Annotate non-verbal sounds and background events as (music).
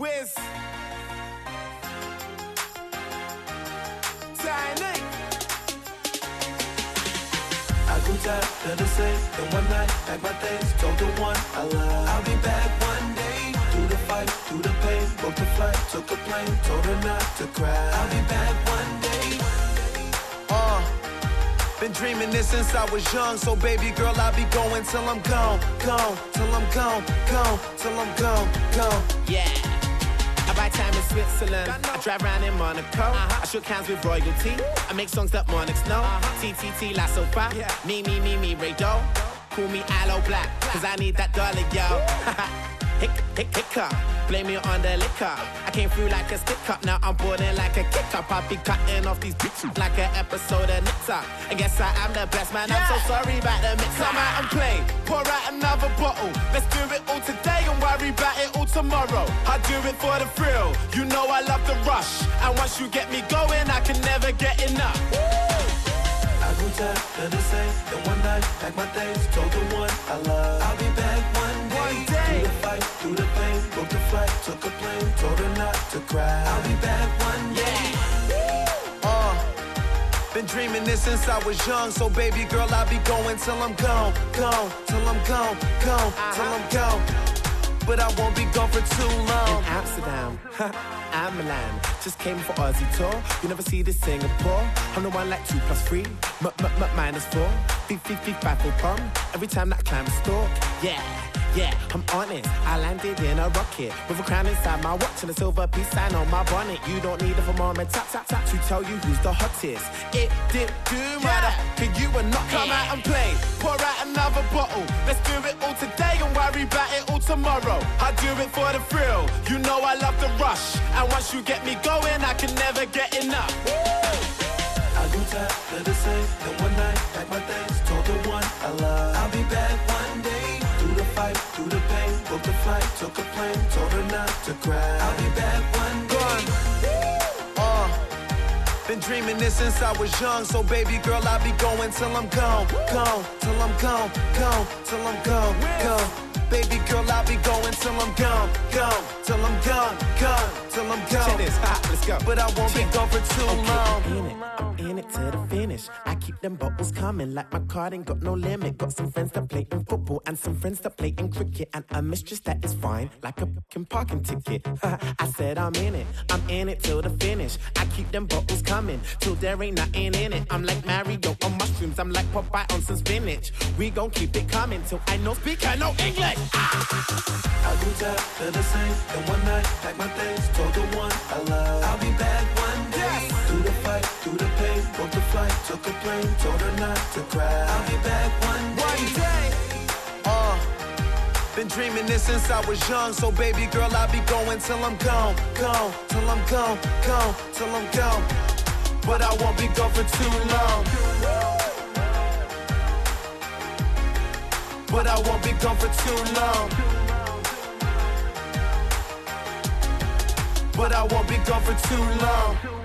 Wiz. Tinie. I grew tired of the same. Then one night, packed my things, told the one I love. I'll be back one day. Through the fight, through the pain, booked a flight, took a plane, told her not to cry. I'll be back one day. Uh, been dreaming this since I was young, so baby girl, I'll be going till I'm gone, gone, till I'm gone, gone, till I'm gone, gone. Yeah. Buy time in Switzerland. I drive around in Monaco. I shook hands with royalty. I make songs that monarchs know. TTT La Sofa. Me, me, me, me, Rado. Call me Aloe Blacc, cause I need that dollar, yo. (laughs) hick, hick, hiccup. Blame me on the liquor. I came through like a stick up, now I'm boarding like a kick up. I'll be cutting off these bitches like an episode of Nip Tuck. I guess I am the best man, I'm so sorry about the mix Come out and play, pour out another bottle. Let's do it all today and worry about it all tomorrow. I do it for the thrill, you know I love the rush. And once you get me going, I can never get enough. I grew tired of the same. Then one night, packed my things, told the one I love. I'll be back one day. One day. Through the fight, through the pain, I'll be back one day. Uh, been dreaming this since I was young, so baby girl, I'll be going till I'm gone, gone, till I'm gone, gone, till I'm gone. But I won't be gone for too long. In Amsterdam, I'm Milan. Just came for Aussie tour. You never see this Singapore. I'm the one like two plus three, m m m minus four. Beep five for pum. Every time that climb a stalk, yeah. Yeah, I'm on it. I landed in a rocket with a crown inside my watch and a silver peace sign on my bonnet. You don't need a thermometer tap tap tap to tell you who's the hottest. It did do matter, cause you were not Come out and play, pour out another bottle. Let's do it all today and worry about it all tomorrow. I do it for the thrill, you know I love the rush. And once you get me going, I can never flight, took a plane, told her not to cry. I'll be back one day. Uh, been dreaming this since I was young, so baby girl, I'll be going till I'm gone, gone, till I'm gone, gone, till I'm gone, gone. Baby girl, I'll be going till I'm gone, gone, till I'm gone, gone, till I'm gone. Check this, ha, let's go. But I won't be gone for too long. I'm in it. I'm in it to the finish. I keep them bottles coming like my card ain't got no limit. Got some friends that play in football and some friends that play in cricket. And a mistress that is fine, like a fucking parking ticket. (laughs) I said I'm in it. I'm in it till the finish. I keep them bottles coming till there ain't nothing in it. I'm like Mario on mushrooms. I'm like Popeye on some spinach. We gon' keep it coming till I know speak I know English. I grew tired of the same. Then one night, packed my things, told the one I love. I'll be back one day. Through the fight, through the pain, booked a flight, took a plane, told her not to cry. I'll be back one day. One day. Uh, been dreaming this since I was young, so baby girl, I'll be going till I'm gone, gone, till I'm gone, gone, till I'm gone. But I won't be gone for too long. But I won't be gone for too long. I won't be gone for too long.